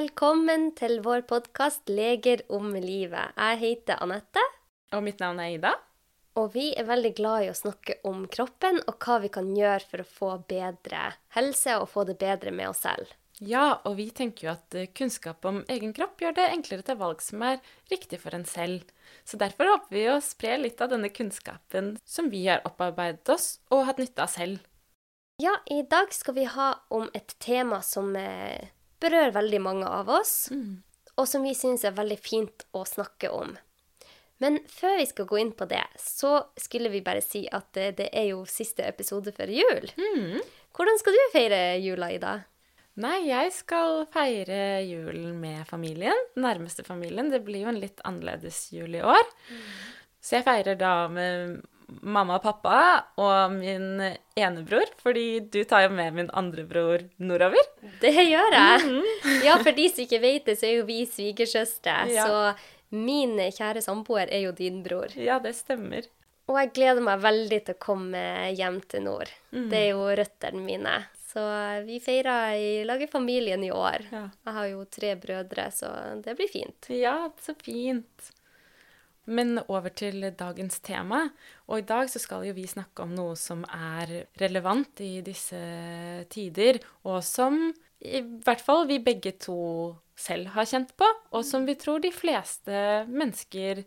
Velkommen til vår podkast 'Leger om livet'. Jeg heter Anette, Og mitt navn er Ida. og vi er veldig glad i å snakke om kroppen og hva vi kan gjøre for å få bedre helse og få det bedre med oss selv. Ja, og vi tenker jo at eh, kunnskap om egen kropp gjør det enklere til valg som er riktig for en selv. Så derfor håper vi å spre litt av denne kunnskapen som vi har opparbeidet oss og hatt nytte av selv. Ja, i dag skal vi ha om et tema som eh, berører veldig mange av oss, og som vi syns er veldig fint å snakke om. Men før vi skal gå inn på det, så skulle vi bare si at det, det er jo siste episode før jul. Hvordan skal du feire jula, Ida? Nei, jeg skal feire julen med familien, den nærmeste familien. Det blir jo en litt annerledes jul i år. Så jeg feirer da med mamma og pappa og min ene bror, fordi du tar jo med min andre bror nordover. Det gjør jeg. Ja, for de som ikke vet det, så er jo vi svigersøstre. Ja. Så min kjære samboer er jo din bror. Ja, det stemmer. Og jeg gleder meg veldig til å komme hjem til nord. Mm. Det er jo røttene mine. Så vi feirer i lag i familien i år. Ja. Jeg har jo tre brødre, så det blir fint. Ja, så fint. Men over til dagens tema. Og i dag så skal jo vi snakke om noe som er relevant i disse tider, og som i hvert fall vi begge to selv har kjent på, og som vi tror de fleste mennesker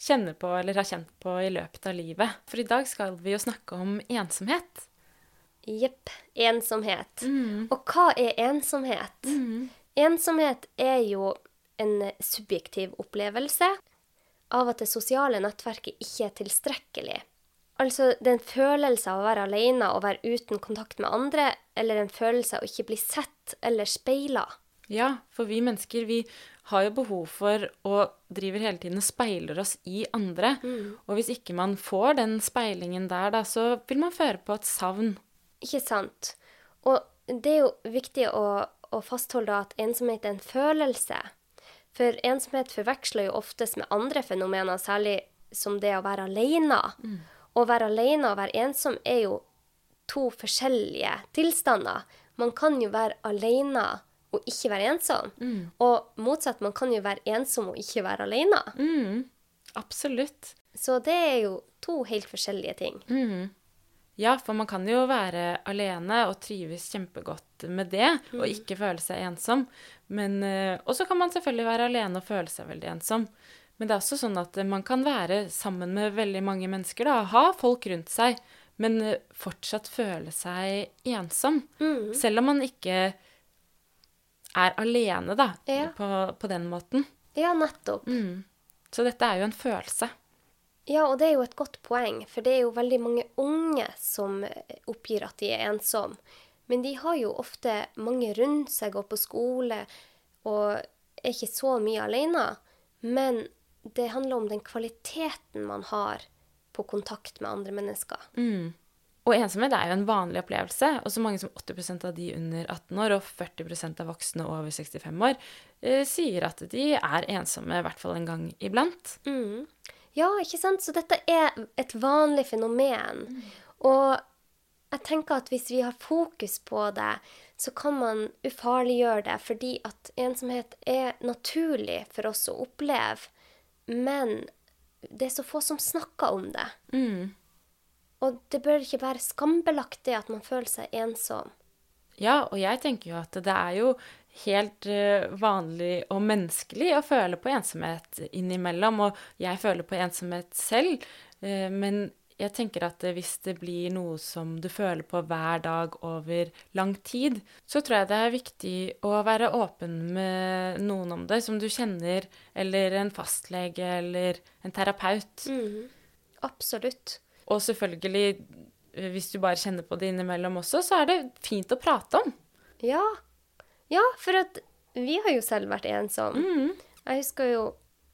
kjenner på eller har kjent på i løpet av livet. For i dag skal vi jo snakke om ensomhet. Jepp. Ensomhet. Og hva er ensomhet? Ensomhet er jo en subjektiv opplevelse av at det sosiale nettverket ikke er tilstrekkelig. Altså det er en følelse av å være alene og være uten kontakt med andre, eller en følelse av å ikke bli sett eller speila. Ja, for vi mennesker vi har jo behov for og driver hele tiden og speiler oss i andre. Og hvis ikke man får den speilingen der, da, så vil man føre på et savn. Ikke sant? Og det er jo viktig å, å fastholde at ensomhet er en følelse. For ensomhet forveksler jo oftest med andre fenomener, særlig som det å være alene. Å være alene og være ensom er jo to forskjellige tilstander. Man kan jo være alene og ikke være ensom. Og motsatt, man kan jo være ensom og ikke være alene. Mm, absolutt. Så det er jo to helt forskjellige ting. Ja, for man kan jo være alene og trives kjempegodt med det, og ikke føle seg ensom. Men, eh, og så kan man selvfølgelig være alene og føle seg veldig ensom. Men det er også sånn at man kan være sammen med veldig mange mennesker, da, ha folk rundt seg, men eh, fortsatt føle seg ensom. Selv om man ikke er alene, da, Ja. på, på den måten. Ja, nettopp. Så dette er jo en følelse. Ja, og det er jo et godt poeng, for det er jo veldig mange unge som eh, oppgir at de er ensomme. Men de har jo ofte mange rundt seg, går på skole og er ikke så mye alene. Men det handler om den kvaliteten man har på kontakt med andre mennesker. Og ensomhet er jo en vanlig opplevelse, og så mange som 80% av de under 18 år og 40% av voksne over 65 år eh, sier at de er ensomme i hvert fall en gang iblant. Ja, ikke sant? Så dette er et vanlig fenomen. Og jeg tenker at hvis vi har fokus på det, så kan man ufarliggjøre det, fordi at ensomhet er naturlig for oss å oppleve. Men det er så få som snakker om det. Og det bør ikke være skambelagt det at man føler seg ensom. Ja, og jeg tenker jo at det er jo helt eh, vanlig og menneskelig å føle på ensomhet innimellom, og jeg føler på ensomhet selv, eh, men jeg tenker at eh, hvis det blir noe som du føler på hver dag over lang tid, så tror jeg det er viktig å være åpen med noen om det, som du kjenner, eller en fastlege, eller en terapeut. Absolutt. Og selvfølgelig, hvis du bare kjenner på det innimellom også, så er det fint å prate om. Ja. Ja, for at vi har jo selv vært ensom. Jeg husker jo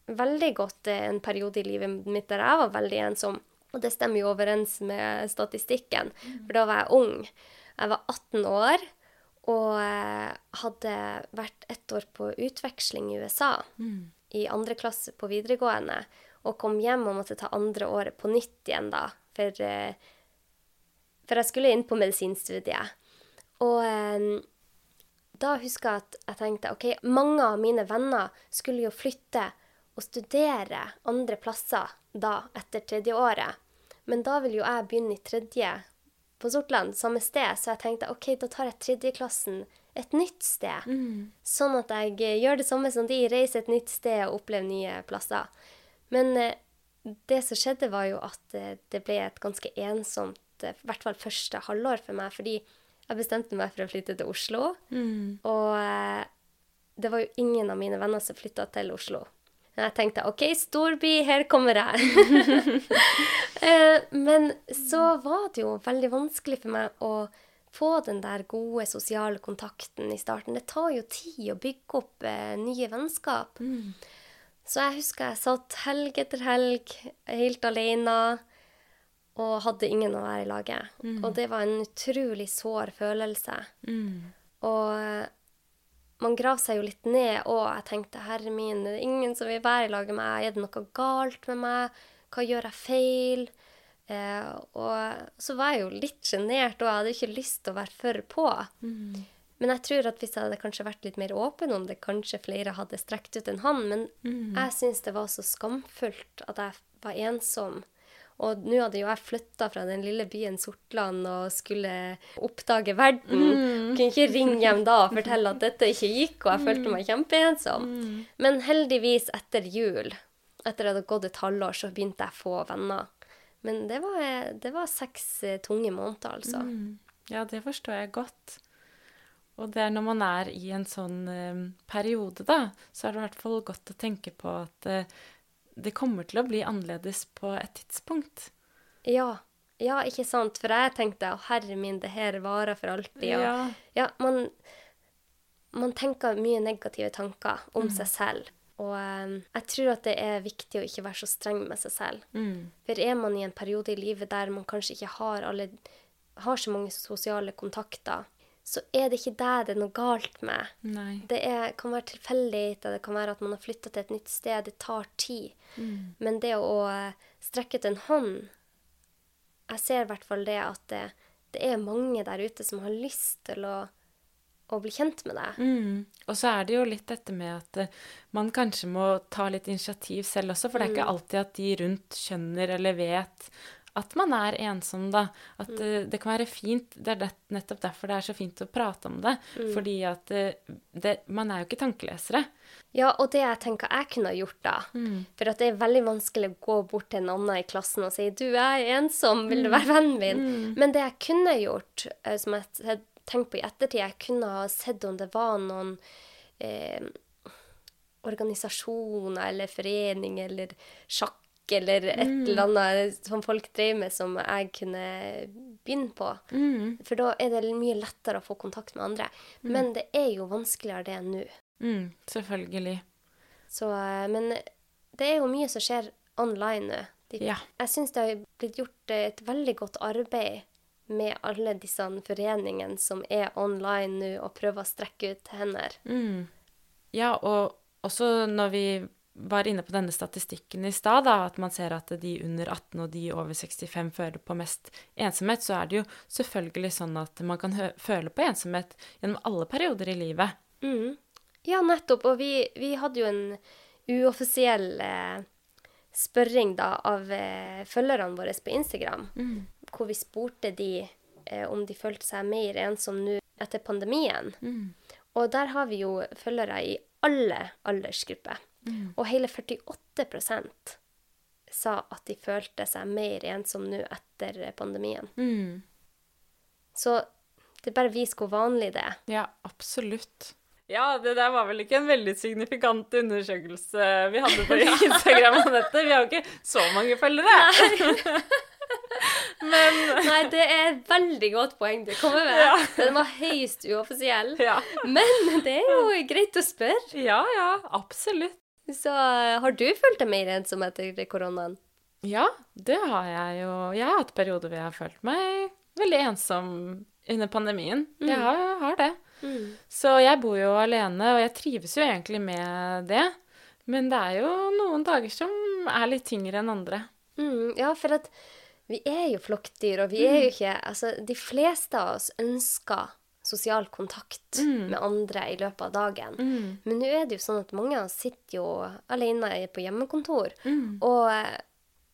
veldig godt eh, en periode i livet mitt der jeg var veldig ensom. Og det stemmer jo overens med statistikken, for da var jeg ung. Jeg var 18 år og eh, hadde vært ett år på utveksling i USA. I andre klasse på videregående. Og kom hjem og måtte ta andre året på nytt igjen da. For, eh, for jeg skulle inn på medisinstudiet. Og da husker jeg at jeg tenkte OK, mange av mine venner skulle jo flytte og studere andre plasser da, etter tredje året. Men da vil jo jeg begynne i tredje på Sortland, samme sted, så jeg tenkte OK, da tar jeg tredjeklassen et nytt sted. Sånn at jeg eh, gjør det samme som de, reiser et nytt sted og opplever nye plasser. Men eh, det som skjedde, var jo at eh, det ble et ganske ensomt, i hvert fall første halvår for meg, fordi jeg bestemte meg for å flytte til Oslo. Og eh, det var jo ingen av mine venner som flytta til Oslo. Men jeg tenkte OK, storby, her kommer jeg. Eh, Men så var det jo veldig vanskelig for meg å få den der gode sosiale kontakten i starten. Det tar jo tid å bygge opp eh, nye vennskap. Så jeg husker jeg satt helg etter helg helt alene og hadde ingen å være i laget. Og det var en utrolig sår følelse. Og eh, man grav seg jo litt ned, og jeg tenkte herre min, det er ingen som vil være i lag med meg. Er det noe galt med meg? Hva gjør jeg feil? Eh, og så var jeg jo litt sjenert, og jeg hadde ikke lyst til å være for på. Men jeg tror at hvis jeg hadde kanskje vært litt mer åpen om det, kanskje flere hadde strekt ut en hånd. Men jeg syns det var så skamfullt at jeg var ensom. Og nå hadde jo jeg flytta fra den lille byen Sortland og skulle oppdage verden. Kunne ikke ringe hjem da og fortelle at dette ikke gikk, og jeg følte meg kjempeensom. Men heldigvis, etter jul, etter at det hadde gått et halvår, så begynte jeg å få venner. Men det var, det var seks eh, tunge måneder, altså. Ja, det forstår jeg godt. Og det er når man er i en sånn eh, periode, da, så er det i hvert fall godt å tenke på at eh, det kommer til å bli annerledes på et tidspunkt. Ja. Ja, ikke sant? For jeg tenkte å herre min, det her varer for alltid. Og, Ja. ja, man, man tenker mye negative tanker om seg selv. Og um, jeg tror at det er viktig å ikke være så streng med seg selv. Mm. For er man i en periode i livet der man kanskje ikke har, alle, har så mange sosiale kontakter, så er det ikke deg det er noe galt med. Nei. Det er, kan være tilfeldigheter, det kan være at man har flytta til et nytt sted. Det tar tid. Men det å eh, strekke ut en hånd Jeg ser i hvert fall det at det, det er mange der ute som har lyst til å, og bli kjent med deg. Mm. Og så er det jo litt dette med at eh, man kanskje må ta litt initiativ selv også, for det er ikke alltid at de rundt skjønner eller vet at man er ensom, da. At eh, det kan være fint. Det er det, nettopp derfor det er så fint å prate om det. Fordi at uh, det, man er jo ikke tankelesere. Ja, og det jeg tenker jeg kunne ha gjort da. For at det er veldig vanskelig å gå bort til en annen i klassen og si 'du, jeg er ensom, vil du være vennen min?' Men det jeg kunne gjort, eh, som jeg tenkte på i ettertid, jeg kunne ha sett om det var noen eh, organisasjoner eller foreninger eller sjakk eller et eller annet som folk drev med som jeg kunne begynne på. For da er det mye lettere å få kontakt med andre. Men det er jo vanskeligere det enn nå. Mm, selvfølgelig. Så, eh, men det er jo mye som skjer online nå. Ja. Jeg syns det har blitt gjort eh, et veldig godt arbeid med alle disse foreningene som er online nå, og prøver å strekke ut hender. Mm. Ja, og også når vi var inne på denne statistikken i stad, at man ser at de under 18 og de over 65 føler på mest ensomhet, så er det jo selvfølgelig sånn at man kan føle på ensomhet gjennom alle perioder i livet. Mm. Ja, nettopp. Og vi, vi hadde jo en uoffisiell eh, spørring da av eh, følgerne våre på Instagram, hvor vi spurte de eh, om de følte seg mer ensom nå etter pandemien. Og der har vi jo følgere i alle aldersgrupper. Og hele 48% sa at de følte seg mer ensom nå etter pandemien. Mm. Så det bare viser hvor vanlig det er. Ja, absolutt. Ja, det der var vel ikke en veldig signifikant undersøkelse vi hadde på Instagram om dette. Vi har jo ikke så mange følgere. Men Nei, det er et veldig godt poeng du kommer med. Ja. Den var høyst uoffisiell. ja. Men det er jo greit å spørre. Ja, ja, absolutt. Så eh, har du følt deg mer ensom etter koronaen? Ja, det har jeg jo. Jeg har hatt perioder hvor jeg har følt meg veldig ensom under pandemien. Jeg har, har det. Så jeg bor jo alene, og jeg trives jo egentlig med det. Men det er jo noen dager som er litt tyngre enn andre. Mm, ja, for at vi er jo flokkdyr, og vi er jo ikke Altså, de fleste av oss ønsker sosial kontakt med andre i løpet av dagen. Men nå er det jo sånn at mange sitter jo alene på hjemmekontor. Og eh,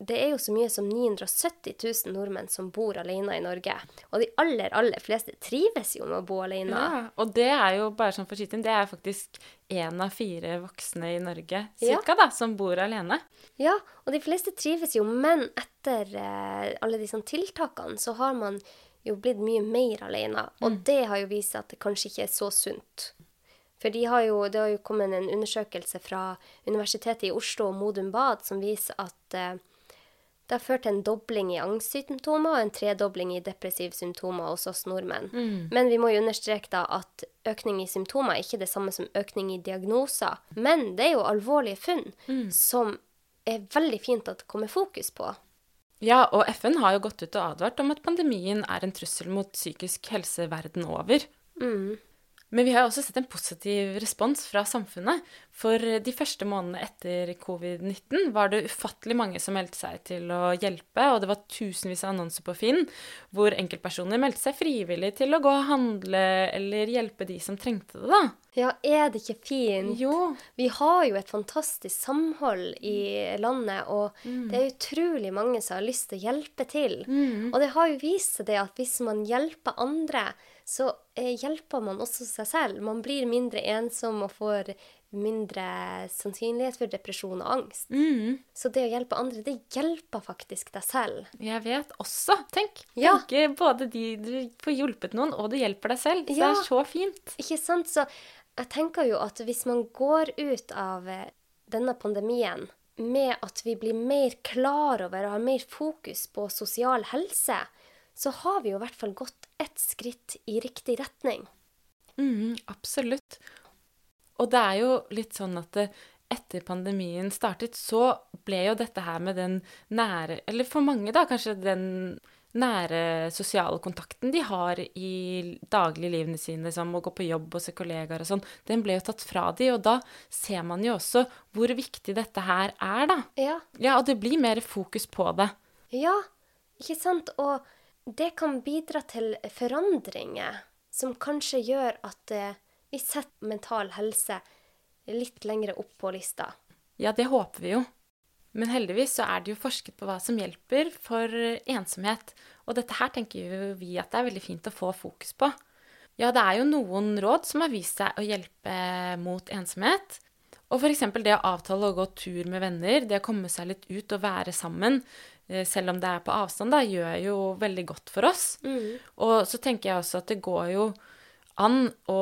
det er jo så mye som 970 000 nordmenn som bor alene i Norge. Og de aller, aller fleste trives jo med å bo alene. Ja, og det er jo bare sånn for skyting, det er faktisk én av fire voksne i Norge cirka, da, som bor alene. Ja, og de fleste trives jo, men etter eh, alle disse tiltakene så har man jo blitt mye mer alene. Og det har jo vist seg at det kanskje ikke er så sunt. For de har jo, det har jo kommet en undersøkelse fra Universitetet i Oslo og Modum Bad som viser at eh, det har ført til en dobling i angstsymptomer og en tredobling i depressive symptomer hos oss nordmenn. Men vi må jo understreke da at økning i symptomer er ikke det samme som økning i diagnoser. Men det er jo alvorlige funn som er veldig fint at det kommer fokus på. Ja, og FN har jo gått ut og advart om at pandemien er en trussel mot psykisk helse verden over. Men vi har også sett en positiv respons fra samfunnet. For de første månedene etter covid-19 var det ufattelig mange som meldte seg til å hjelpe, og det var tusenvis av annonser på Finn hvor enkeltpersoner meldte seg frivillig til å gå og handle eller hjelpe de som trengte det, da. Ja, er det ikke fint? Jo. Vi har jo et fantastisk samhold i landet, og det er utrolig mange som har lyst til å hjelpe til. Og det har jo vist seg det at hvis man hjelper andre, så eh, hjelper man også seg selv. Man blir mindre ensom og får mindre sannsynlighet for depresjon og angst. Så det å hjelpe andre, det hjelper faktisk deg selv. Jeg vet også, tenk. Ja. Tenk både de du får hjulpet noen, og du hjelper deg selv. Så Ja. det er så fint. Ikke sant? Så jeg tenker jo at hvis man går ut av eh, denne pandemien med at vi blir mer klar over og har mer fokus på sosial helse, så har vi jo i hvert fall gått ett skritt i riktig retning. Mm, absolutt. Og det er jo litt sånn at det, etter pandemien startet, så ble jo dette her med den nære Eller for mange, da, kanskje den nære sosiale kontakten de har i dagliglivene sine, som å gå på jobb og se kollegaer og sånn, den ble jo tatt fra de, og da ser man jo også hvor viktig dette her er, da. Ja, Ja, og det blir mer fokus på det. ja, ikke sant? Og det kan bidra til forandringer som kanskje gjør at eh, vi setter mental helse litt lengre opp på lista. Ja, det håper vi jo. Men heldigvis så er det jo forsket på hva som hjelper for ensomhet. Og dette her tenker jo vi at det er veldig fint å få fokus på. Ja, det er jo noen råd som har vist seg å hjelpe mot ensomhet. Og f.eks. det å avtale å gå tur med venner, det å komme seg litt ut og være sammen, eh, selv om det er på avstand, da, gjør jo veldig godt for oss. Og så tenker jeg også at det går jo an å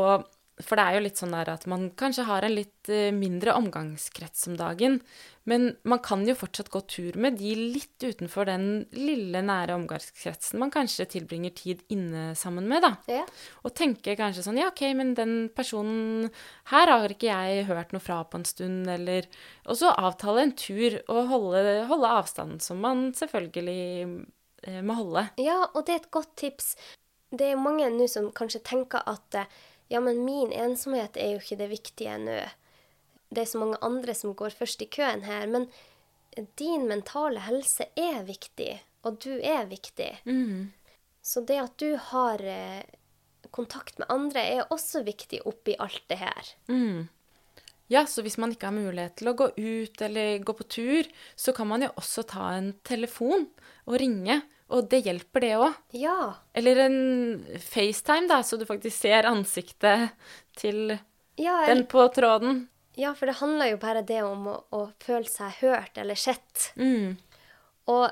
For det er jo litt sånn der at man kanskje har en litt eh, mindre omgangskrets om dagen, men man kan jo fortsatt gå tur med de litt utenfor den lille, nære omgangskretsen man kanskje tilbringer tid inne sammen med, da. Ja. Og tenke kanskje sånn Ja, OK, men den personen her har ikke jeg hørt noe fra på en stund, eller Og så avtale en tur og holde, holde avstanden, som man selvfølgelig eh, må holde. Ja, og det er et godt tips. Det er mange nå som kanskje tenker at eh, ja, men min ensomhet er jo ikke det viktige nå. Det er så mange andre som går først i køen her. Men din mentale helse er viktig, og du er viktig. Så det at du har eh, kontakt med andre, er også viktig oppi alt det her. Ja, så hvis man ikke har mulighet til å gå ut eller gå på tur, så kan man jo også ta en telefon og ringe. Og det hjelper, det òg. Ja. Eller en FaceTime, da, så du faktisk ser ansiktet til Ja, den på tråden. ja, for det handler jo bare det om å, å føle seg hørt eller sett. Mm. Og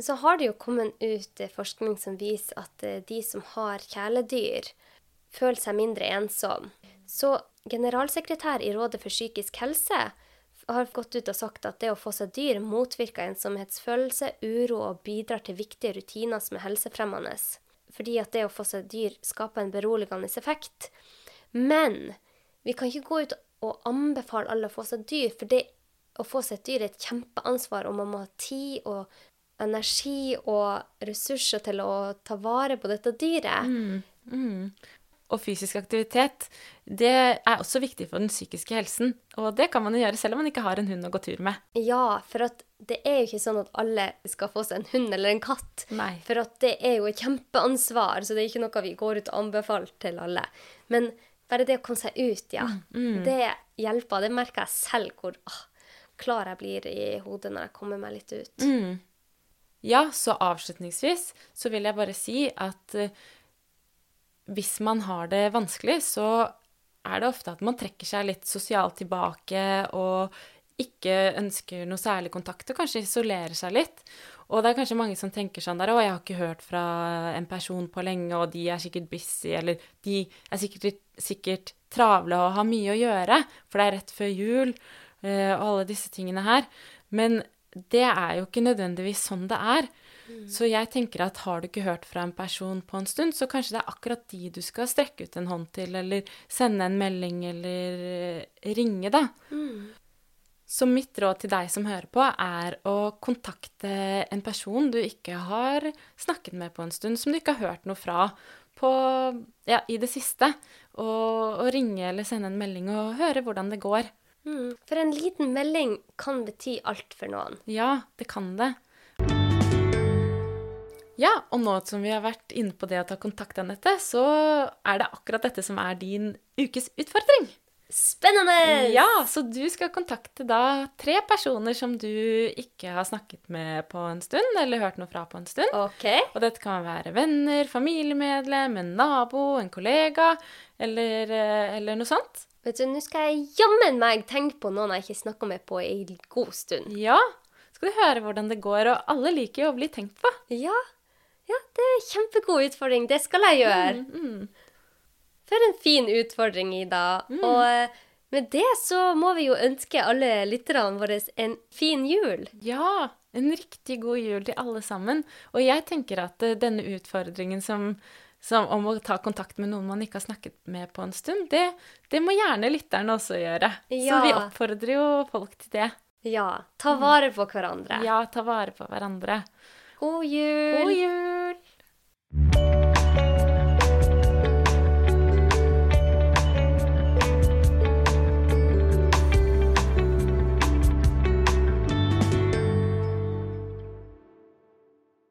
så har det jo kommet ut eh, forskning som viser at eh, de som har kjæledyr, føler seg mindre ensom. Så generalsekretær i Rådet for psykisk helse har gått ut og sagt at det å få seg dyr motvirker ensomhetsfølelse, uro og bidrar til viktige rutiner som er helsefremmende. Fordi at det å få seg dyr skaper en beroligende effekt. Men vi kan ikke gå ut og anbefale alle å få seg dyr, for det å få seg et dyr er et kjempeansvar, og man må ha tid og energi og ressurser til å ta vare på dette dyret. Og fysisk aktivitet, det er også viktig for den psykiske helsen. Og det kan man jo gjøre selv om man ikke har en hund å gå tur med. Ja, for det er jo ikke sånn at alle skal få seg en hund eller en katt. Nei. For det er jo et kjempeansvar, så det er ikke noe vi går ut og anbefaler til alle. Men bare det å komme seg ut, ja, det hjelper. Det merker jeg selv hvor ah, klar jeg blir i hodet når jeg kommer meg litt ut. Ja, så avslutningsvis så vil jeg bare si at eh, hvis man har det vanskelig, så er det ofte at man trekker seg litt sosialt tilbake og ikke ønsker noe særlig kontakt, og kanskje isolerer seg litt. Og det er kanskje mange som tenker sånn der Å, jeg har ikke hørt fra en person på lenge, og de er sikkert busy, eller de er sikkert, sikkert travle og har mye å gjøre, for det er rett før jul, eh, og alle disse tingene her. Men det er jo ikke nødvendigvis sånn det er. Så jeg tenker at har du ikke hørt fra en person på en stund, så kanskje det er akkurat de du skal strekke ut en hånd til, eller sende en melding, eller eh, ringe, da. Så mitt råd til deg som hører på, er å kontakte en person du ikke har snakket med på en stund, som du ikke har hørt noe fra på, ja, i det siste. Og, og ringe eller sende en melding og høre hvordan det går. Mm. For en liten melding kan bety alt for noen. Ja, det kan det. Ja, og nå som vi har vært inne på det å ta kontakt, Anette, så er det akkurat dette som er din ukes utfordring. Spennende! Ja, så du skal kontakte da tre personer som du ikke har snakket med på en stund, eller hørt noe fra på en stund. OK. Og dette kan være venner, familiemedlem, en nabo, en kollega, eller, eh, eller noe sånt. Vet du, Nå skal jeg jammen meg tenke på noen jeg ikke snakka med på ei god stund. Ja, skal du høre hvordan det går, og alle liker jo å bli tenkt på. Ja, ja det er en kjempegod utfordring. Det skal jeg gjøre. Mm. For en fin utfordring, Ida. Og eh, med det så må vi jo ønske alle lytterne våre en fin jul. Ja, en riktig god jul til alle sammen. Og jeg tenker at eh, denne utfordringen som, som om å ta kontakt med noen man ikke har snakket med på en stund, det, det må gjerne lytterne også gjøre. Så vi oppfordrer jo folk til det. Ja, ta vare på hverandre. Ja, ta vare på hverandre. God jul! God jul!